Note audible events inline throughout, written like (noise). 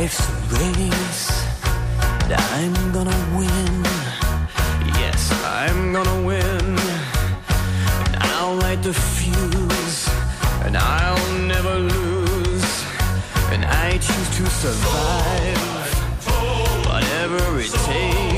Life's a race, I'm gonna win. Yes, I'm gonna win. And I'll light the fuse, and I'll never lose. And I choose to survive, whatever it takes.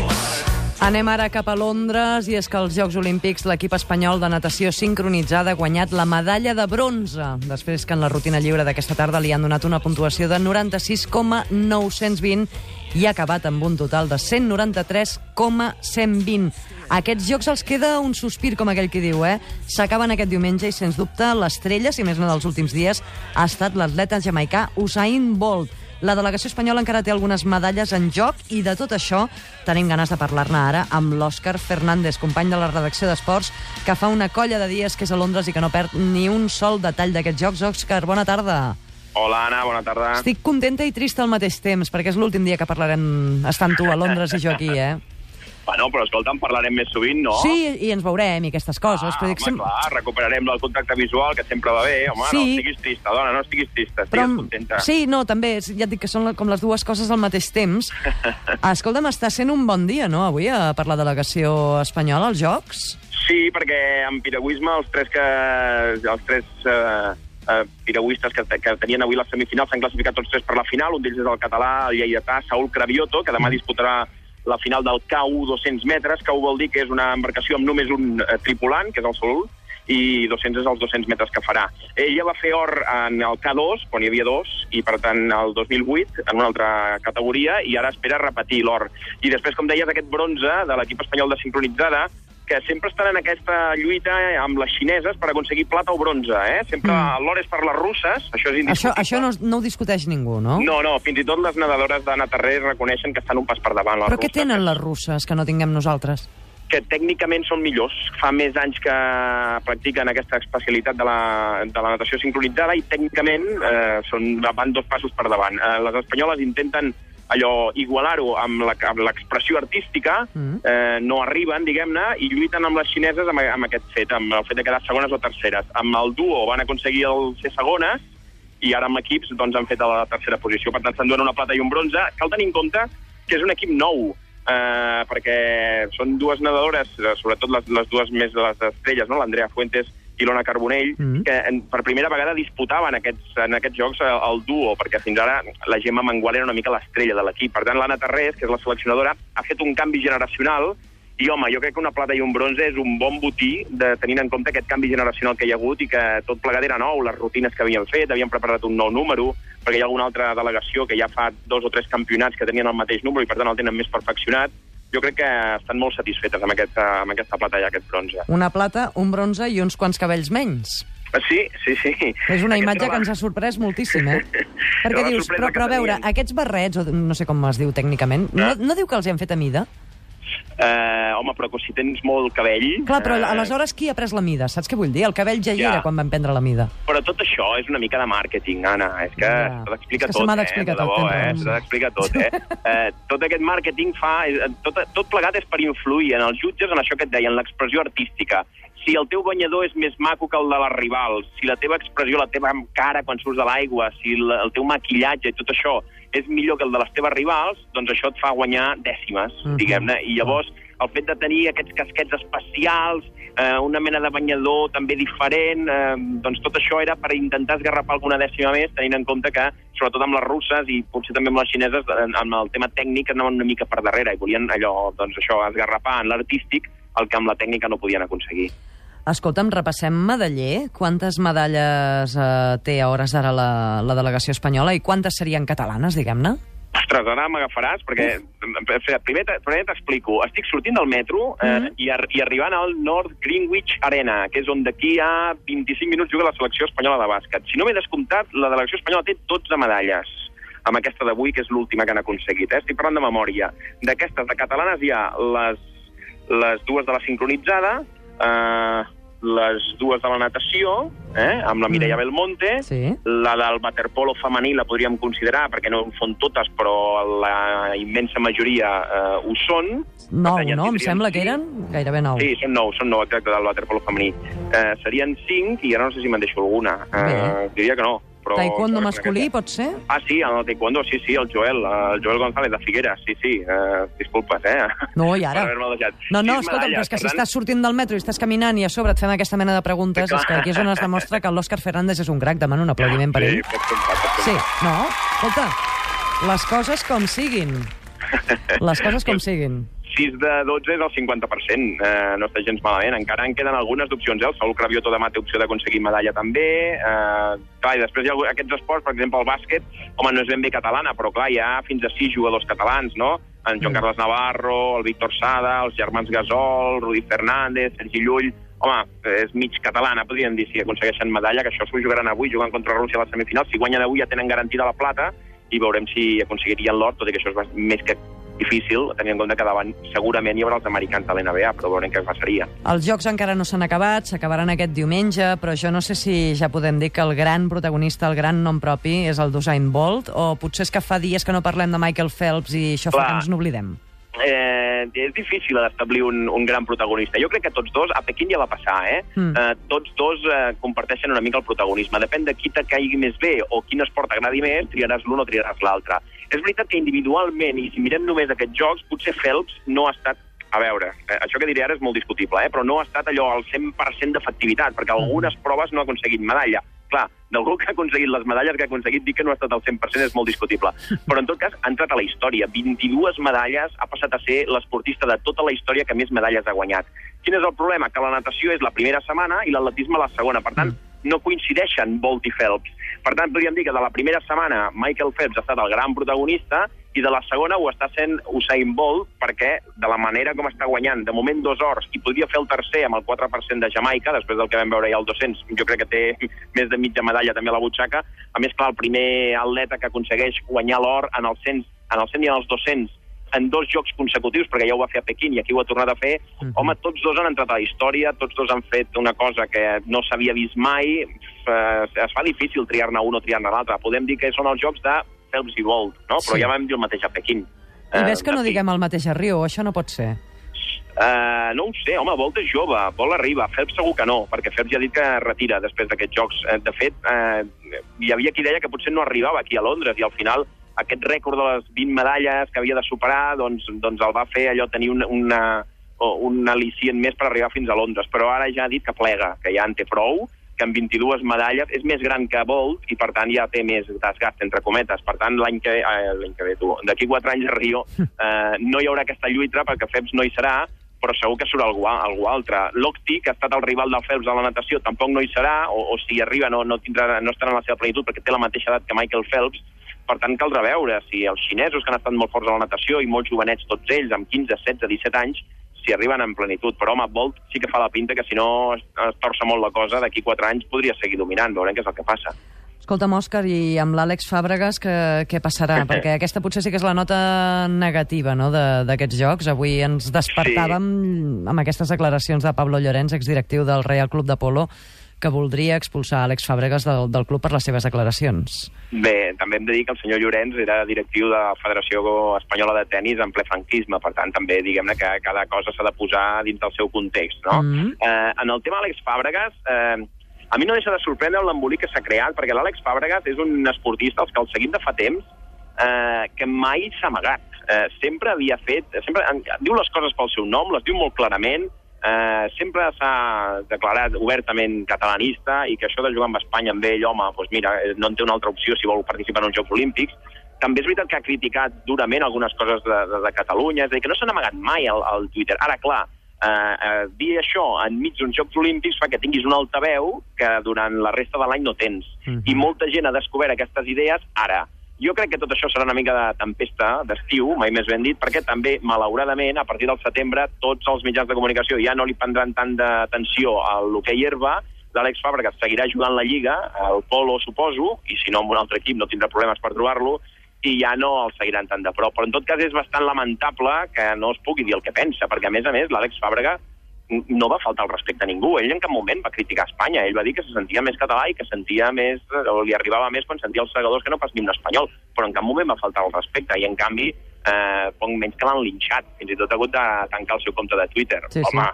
Anem ara cap a Londres i és que als Jocs Olímpics l'equip espanyol de natació sincronitzada ha guanyat la medalla de bronze, després que en la rutina lliure d'aquesta tarda li han donat una puntuació de 96,920 i ha acabat amb un total de 193,120. Aquests jocs els queda un sospir, com aquell que diu, eh? S'acaben aquest diumenge i, sens dubte, l'estrella, si més no dels últims dies, ha estat l'atleta jamaicà Usain Bolt. La delegació espanyola encara té algunes medalles en joc i de tot això tenim ganes de parlar-ne ara amb l'Òscar Fernández, company de la redacció d'Esports, que fa una colla de dies que és a Londres i que no perd ni un sol detall d'aquests jocs. Òscar, bona tarda. Hola, Anna, bona tarda. Estic contenta i trista al mateix temps, perquè és l'últim dia que parlarem estant tu a Londres i jo aquí, eh? Bueno, però escolta, en parlarem més sovint, no? Sí, i ens veurem i aquestes coses. Ah, però dic, home, sem- clar, recuperarem el contacte visual, que sempre va bé. Home, Sí. no estiguis trista, dona, no estiguis trista, estigues Però, contenta. sí, no, també, ja et dic que són com les dues coses al mateix temps. (laughs) Escolta'm, està sent un bon dia, no?, avui, a per la delegació espanyola als Jocs? Sí, perquè en piragüisme els tres que els tres eh, eh, piragüistes que, que tenien avui la semifinal s'han classificat tots tres per la final. Un d'ells és el català, el lleidatà Saúl Cravioto, que demà disputarà la final del K1 200 metres. K1 vol dir que és una embarcació amb només un eh, tripulant, que és el Saúl, i 200 és els 200 metres que farà. Ella va fer or en el K2, quan hi havia dos, i per tant el 2008 en una altra categoria, i ara espera repetir l'or. I després, com deies, aquest bronze de l'equip espanyol de sincronitzada, que sempre estan en aquesta lluita amb les xineses per aconseguir plata o bronze, eh? Sempre Mm. l'or és per les russes, això és Això, indiscutible. això no, no ho discuteix ningú, no? No, no, fins i tot les nedadores de Natarré reconeixen que estan un pas per davant, les Però què russes. tenen les russes que no tinguem nosaltres? que tècnicament són millors. Fa més anys que practiquen aquesta especialitat de la, de la natació sincronitzada i tècnicament eh, són, van dos passos per davant. Eh, les espanyoles intenten allò igualar-ho amb l'expressió artística, Mm. eh, no arriben, diguem-ne, i lluiten amb les xineses amb, amb aquest fet, amb el fet de quedar segones o terceres. Amb el duo van aconseguir el ser segones, i ara amb equips doncs, han fet a la tercera posició. Per tant, s'enduen una plata i un bronze. Cal tenir en compte que és un equip nou, eh, perquè són dues nedadores, eh, sobretot les, les dues més de les estrelles, no? l'Andrea Fuentes i l'Ona Carbonell, Mhm. que en, per primera vegada disputaven aquests, en aquests jocs eh, el duo, perquè fins ara la Gemma Mangual era una mica l'estrella de l'equip. Per tant, l'Anna Tarrés, que és la seleccionadora, ha fet un canvi generacional i, home, jo crec que una plata i un bronze és un bon botí de tenint en compte aquest canvi generacional que hi ha hagut i que tot plegat era nou, les rutines que havien fet, havien preparat un nou número, perquè hi ha alguna altra delegació que ja fa dos o tres campionats que tenien el mateix número i, per tant, el tenen més perfeccionat. Jo crec que estan molt satisfetes amb aquesta, amb aquesta plata i aquest bronze. Una plata, un bronze i uns quants cabells menys. Ah, Sí, sí, sí. És una imatge que va- ens ha sorprès moltíssim, eh? (laughs) Perquè dius, però, però a veure, aquests barrets, o no sé com es diu tècnicament, no, Ah. no diu que els hi han fet a mida? Eh, home, però si tens molt cabell... Clar, però eh, aleshores qui ha pres la mida? Saps què vull dir? El cabell ja hi Ja. era quan van prendre la mida. Però tot això és una mica de màrqueting, Anna. És que Ja. s'ha d'explicar que se tot, eh? d'explicar De tot, debò, tens eh? S'ha d'explicar tot, eh? (laughs) eh? Tot aquest màrqueting fa... eh, Tot, tot plegat és per influir en els jutges en això que et deien, l'expressió artística. Si el teu banyador és més maco que el de les rivals, si la teva expressió, la teva cara quan surts de l'aigua, si el, teu maquillatge i tot això és millor que el de les teves rivals, doncs això et fa guanyar dècimes, Mhm. diguem-ne. I llavors, el fet de tenir aquests casquets especials, eh, una mena de banyador també diferent, eh, doncs tot això era per intentar esgarrapar alguna dècima més, tenint en compte que, sobretot amb les russes i potser també amb les xineses, amb el tema tècnic anaven una mica per darrere i volien allò, doncs això, esgarrapar en l'artístic el que amb la tècnica no podien aconseguir. Escolta'm, repassem medaller. Quantes medalles eh, té a hores d'ara la, la delegació espanyola i quantes serien catalanes, diguem-ne? Ostres, ara m'agafaràs, perquè eh, primer primer t'explico. Estic sortint del metro eh, Mhm. i, ar i arribant al North Greenwich Arena, que és on d'aquí a 25 minuts juga la selecció espanyola de bàsquet. Si no m'he descomptat, la delegació espanyola té 12 medalles amb aquesta d'avui, que és l'última que han aconseguit. Eh? Estic parlant de memòria. D'aquestes, de catalanes, hi ha les, les dues de la sincronitzada, eh, les dues de la natació, eh, amb la Mireia Mm. Belmonte, Sí. la del waterpolo femení la podríem considerar, perquè no en són totes, però la immensa majoria eh, ho són. Nou, tant, ja no? Em sembla que cinc. eren gairebé nou. Sí, són nou, són nou, exacte, del waterpolo femení. Eh, serien cinc, i ara no sé si me'n deixo alguna. Eh, diria que no. Però... Taekwondo però masculí, pot ser? Ah, sí, en el taekwondo, sí, sí, el Joel, eh, el Joel González de Figueres, sí, sí, uh, disculpes, eh? No, i ara? No, no, medalles, però és que si tant, estàs sortint del metro i estàs caminant i a sobre et fem aquesta mena de preguntes, Clar. és que aquí és on es demostra que l'Òscar Fernández és un crac. Demano un aplaudiment per sí, ell. pots comptar, pots Sí, comptar. no? Escolta, les coses com siguin. Les coses com siguin. 6 de 12 és el 50%, eh, no està gens malament. Encara en queden algunes d'opcions, eh? El Saúl Cravioto demà té opció d'aconseguir medalla també. Eh, clar, i després hi ha aquests esports, per exemple, el bàsquet, home, no és ben bé catalana, però clar, hi ha fins a 6 jugadors catalans, no? En Joan Mm. Carles Navarro, el Víctor Sada, els germans Gasol, Rudi Fernández, Sergi Llull... Home, és mig catalana, podríem dir, si aconsegueixen medalla, que això s'ho jugaran avui, jugant contra Rússia a la semifinal. Si guanyen avui ja tenen garantida la plata i veurem si aconseguirien l'or, tot i que això és més que difícil, tenint en compte que davant segurament hi haurà els americans a l'NBA, però veurem què passaria. Els jocs encara no s'han acabat, s'acabaran aquest diumenge, però jo no sé si ja podem dir que el gran protagonista, el gran nom propi, és el d'Usain Bolt, o potser és que fa dies que no parlem de Michael Phelps i això fa Clar. que ens n'oblidem. Eh, és difícil d'establir un, un gran protagonista. Jo crec que tots dos, a Pequín ja va passar, eh? Mm. eh tots dos eh, comparteixen una mica el protagonisme. Depèn de qui te caigui més bé o quin esport t'agradi més, triaràs l'un o triaràs l'altre. És veritat que individualment, i si mirem només aquests jocs, potser Phelps no ha estat a veure, eh, això que diré ara és molt discutible, eh? però no ha estat allò al 100% d'efectivitat, perquè algunes proves no ha aconseguit medalla. Clar, d'algú que ha aconseguit les medalles que ha aconseguit dir que no ha estat al 100% és molt discutible. (laughs) Però en tot cas ha entrat a la història. 22 medalles, ha passat a ser l'esportista de tota la història que més medalles ha guanyat. Quin és el problema? Que la natació és la primera setmana i l'atletisme la segona. Per tant, no coincideixen Bolt i Phelps. Per tant, podríem dir que de la primera setmana Michael Phelps ha estat el gran protagonista i de la segona ho està sent Usain Bolt perquè de la manera com està guanyant, de moment dos ors, i podria fer el tercer amb el 4% de Jamaica, després del que vam veure ja al 200, jo crec que té més de mitja medalla també a la butxaca. A més, clar, el primer atleta que aconsegueix guanyar l'or en el 100, en el 100 i en els 200 en dos jocs consecutius, perquè ja ho va fer a Pequín i aquí ho ha tornat a fer, Mhm. home, tots dos han entrat a la història, tots dos han fet una cosa que no s'havia vist mai, es fa difícil triar-ne un o triar-ne l'altre. Podem dir que són els jocs de Phelps i Bolt, no? Però Sí. ja vam dir el mateix a Pequín. I ves que Eh, no en fi. diguem el mateix a Rio, això no pot ser. Uh, no ho sé, home, Bolt és jove, Bolt arriba, Phelps segur que no, perquè Phelps ja ha dit que retira després d'aquests jocs. Eh, De fet, uh, hi havia qui deia que potser no arribava aquí a Londres i al final aquest rècord de les 20 medalles que havia de superar doncs, doncs el va fer allò tenir una, una, un al·licient més per arribar fins a Londres. Però ara ja ha dit que plega, que ja en té prou, que amb 22 medalles és més gran que Bolt i, per tant, ja té més desgast, entre cometes. Per tant, l'any que, eh, l'any que ve, tu, d'aquí 4 anys a Rio, (laughs) eh, no hi haurà aquesta lluita perquè Phelps no hi serà, però segur que surt algú, algú altre. L'Octi, que ha estat el rival del Phelps a la natació, tampoc no hi serà, o, o si arriba no, no, tindrà, no estarà en la seva plenitud perquè té la mateixa edat que Michael Phelps, per tant, caldrà veure si els xinesos, que han estat molt forts a la natació, i molts jovenets, tots ells, amb 15, 16, 17 anys, si arriben en plenitud. Però, home, Bolt sí que fa la pinta que si no es, es torça molt la cosa, d'aquí 4 anys podria seguir dominant, veurem què és el que passa. Escolta'm, Òscar, i amb l'Àlex Fàbregas què, què passarà? (laughs) Perquè aquesta potser sí que és la nota negativa no, de- d'aquests jocs. Avui ens despertàvem amb aquestes declaracions de Pablo Llorenç, exdirectiu del Real Club de Polo, que voldria expulsar Àlex Fàbregas del, del club per les seves declaracions. Bé, també hem de dir que el senyor Llorenç era directiu de la Federació Espanyola de Tenis en ple franquisme, per tant, també diguem-ne que cada cosa s'ha de posar dins del seu context, no? Mhm. eh, en el tema Àlex Fàbregas, eh, a mi no deixa de sorprendre l'embolic que s'ha creat, perquè l'Àlex Fàbregas és un esportista, els que el seguim de fa temps, eh, que mai s'ha amagat. Eh, sempre havia fet... Sempre, en, diu les coses pel seu nom, les diu molt clarament, eh, sempre s'ha declarat obertament catalanista i que això de jugar amb Espanya amb ell, home, doncs mira, eh, no en té una altra opció si vol participar en uns Jocs Olímpics. També és veritat que ha criticat durament algunes coses de, de, de Catalunya, és a dir, que no s'han amagat mai al, al Twitter. Ara, clar, eh, eh, dir això enmig d'uns Jocs Olímpics fa que tinguis un altaveu que durant la resta de l'any no tens. Mhm. I molta gent ha descobert aquestes idees ara. Jo crec que tot això serà una mica de tempesta d'estiu, mai més ben dit, perquè també, malauradament, a partir del setembre, tots els mitjans de comunicació ja no li prendran tant d'atenció al l'hoquei herba, l'Àlex Fàbregas seguirà jugant la Lliga, al Polo, suposo, i si no amb un altre equip no tindrà problemes per trobar-lo, i ja no el seguiran tant de prop. Però en tot cas és bastant lamentable que no es pugui dir el que pensa, perquè a més a més l'Àlex Fàbrega no va faltar el respecte a ningú. Ell en cap moment va criticar Espanya. Ell va dir que se sentia més català i que sentia més, o li arribava més quan sentia els segadors que no pas ni un espanyol. Però en cap moment va faltar el respecte. I en canvi, eh, poc menys que l'han linxat. Fins i tot ha hagut de tancar el seu compte de Twitter. Sí, sí. Home,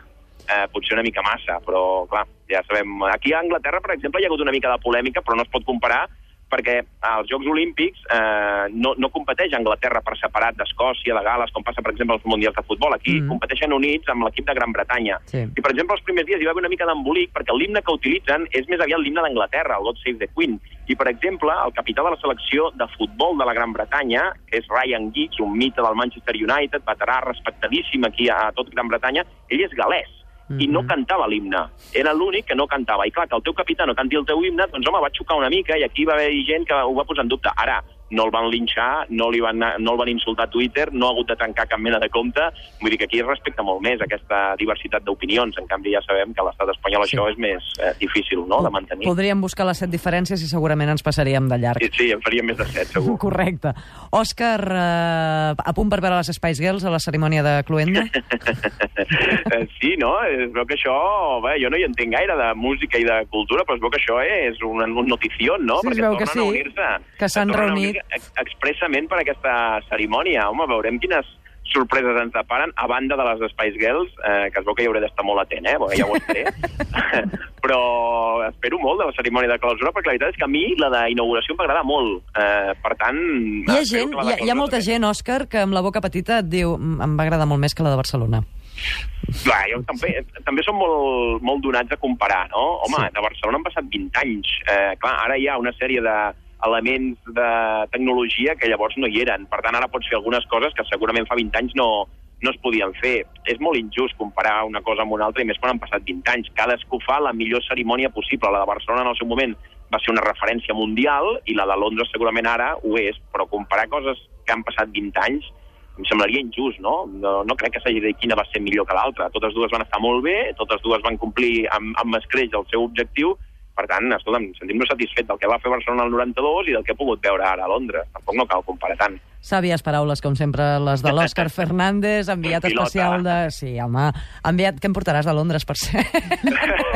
eh, potser una mica massa, però clar, ja sabem. Aquí a Anglaterra, per exemple, hi ha hagut una mica de polèmica, però no es pot comparar perquè als Jocs Olímpics eh, no, no competeix Anglaterra per separat d'Escòcia, de Gales, com passa, per exemple, als Mundials de Futbol. Aquí Mm. competeixen units amb l'equip de Gran Bretanya. Sí. I, per exemple, els primers dies hi va haver una mica d'embolic perquè l'himne que utilitzen és més aviat l'himne d'Anglaterra, el God Save the Queen. I, per exemple, el capità de la selecció de futbol de la Gran Bretanya, que és Ryan Giggs, un mite del Manchester United, veterà respectadíssim aquí a tot Gran Bretanya, ell és galès i no Mhm. cantava l'himne. Era l'únic que no cantava. I clar, que el teu capità no canti el teu himne, doncs home, va xocar una mica i aquí va haver gent que ho va posar en dubte. Ara, no el van linxar, no, li van, no el van insultar a Twitter, no ha hagut de tancar cap mena de compte. Vull dir que aquí es respecta molt més aquesta diversitat d'opinions. En canvi, ja sabem que a l'estat espanyol Sí. això és més eh, difícil no?, de mantenir. Podríem buscar les set diferències i segurament ens passaríem de llarg. Sí, sí, en faríem més de set, segur. (laughs) Correcte. Òscar, eh, a punt per veure les Spice Girls a la cerimònia de Cluenda? (laughs) Eh, sí, no? Es veu que això... Bé, jo no hi entenc gaire de música i de cultura, però es veu que això és un, un notició, no? Sí, es Perquè veu que sí, que s'han reunit. Expressament per aquesta cerimònia. Home, veurem quines sorpreses ens deparen, a banda de les Spice Girls, eh, que es veu que hi hauré d'estar molt atent, eh? Perquè ja ho estaré. (laughs) Però espero molt de la cerimònia de clausura, perquè la veritat és que a mi la d'inauguració em va agradar molt. Eh, per tant... Hi ha, gent, hi de ha, hi ha molta també. gent, Òscar, que amb la boca petita et diu "Mm, em va agradar molt més que la de Barcelona. Clar, jo també, també som molt, molt donats a comparar, no? Home, Sí. de Barcelona han passat 20 anys. Eh, clar, ara hi ha una sèrie d'elements de tecnologia que llavors no hi eren. Per tant, ara pots fer algunes coses que segurament fa 20 anys no, no es podien fer. És molt injust comparar una cosa amb una altra, i més quan han passat 20 anys. Cadascú fa la millor cerimònia possible. La de Barcelona, en el seu moment, va ser una referència mundial, i la de Londres segurament ara ho és, però comparar coses que han passat 20 anys em semblaria injust, no? No, no crec que s'hagi de dir quina va ser millor que l'altra. Totes dues van estar molt bé, totes dues van complir amb, amb escreix el seu objectiu, per tant, escolta'm, sentim-nos satisfet del que va fer Barcelona el 92 i del que he pogut veure ara a Londres. Tampoc no cal comparar tant. Sàvies paraules, com sempre, les de l'Òscar (laughs) Fernández, enviat Pilota. especial de... Sí, home, enviat... Què em portaràs de Londres, per ser?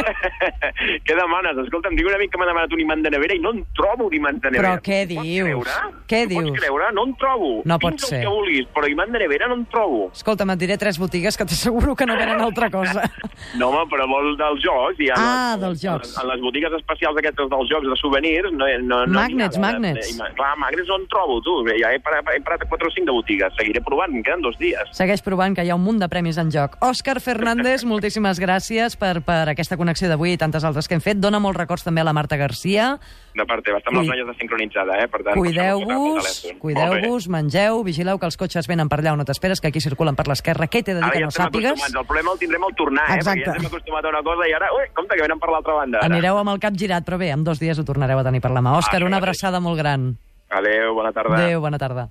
(laughs) què demanes? Escolta'm, dic un amic que m'ha demanat un imant de nevera i no en trobo d'imant de nevera. Però què dius? creure? Què dius? Pots creure? No en trobo. No pot Fins el ser. que vulguis, però imant de nevera no en trobo. Escolta'm, et diré tres botigues que t'asseguro que no venen altra cosa. (laughs) No, home, però vol dels jocs. I en Ah, les, dels jocs. En les botigues especials aquestes dels jocs de souvenirs... No, no, no Magnets, de- magnets. clar, magnets on trobo, tu? Ja he parat, he parat a 4 o 5 de botigues. Seguiré provant, em queden dos dies. Segueix provant que hi ha un munt de premis en joc. Òscar Fernández, (laughs) moltíssimes gràcies per, per aquesta connexió d'avui i tantes altres que hem fet. Dóna molts records també a la Marta Garcia. De part teva, està amb Cui- les noies de sincronitzada, eh? Per tant, Cuideu-vos, cuideu-vos, mengeu, vigileu que els cotxes venen per allà on no t'esperes, que aquí circulen per l'esquerra. Què t'he de dir Ara que ja no estem sàpigues? acostumats. El problema el tindrem al tornar, eh? Exacte. Perquè ja estem acostumat a una cosa i ara... Ui, compte, que venen per l'altra banda. Ara. Anireu amb el cap girat, però bé, en dos dies ho tornareu a tenir per la mà. Òscar, això una abraçada molt gran. Adéu, bona tarda. Adéu, bona tarda.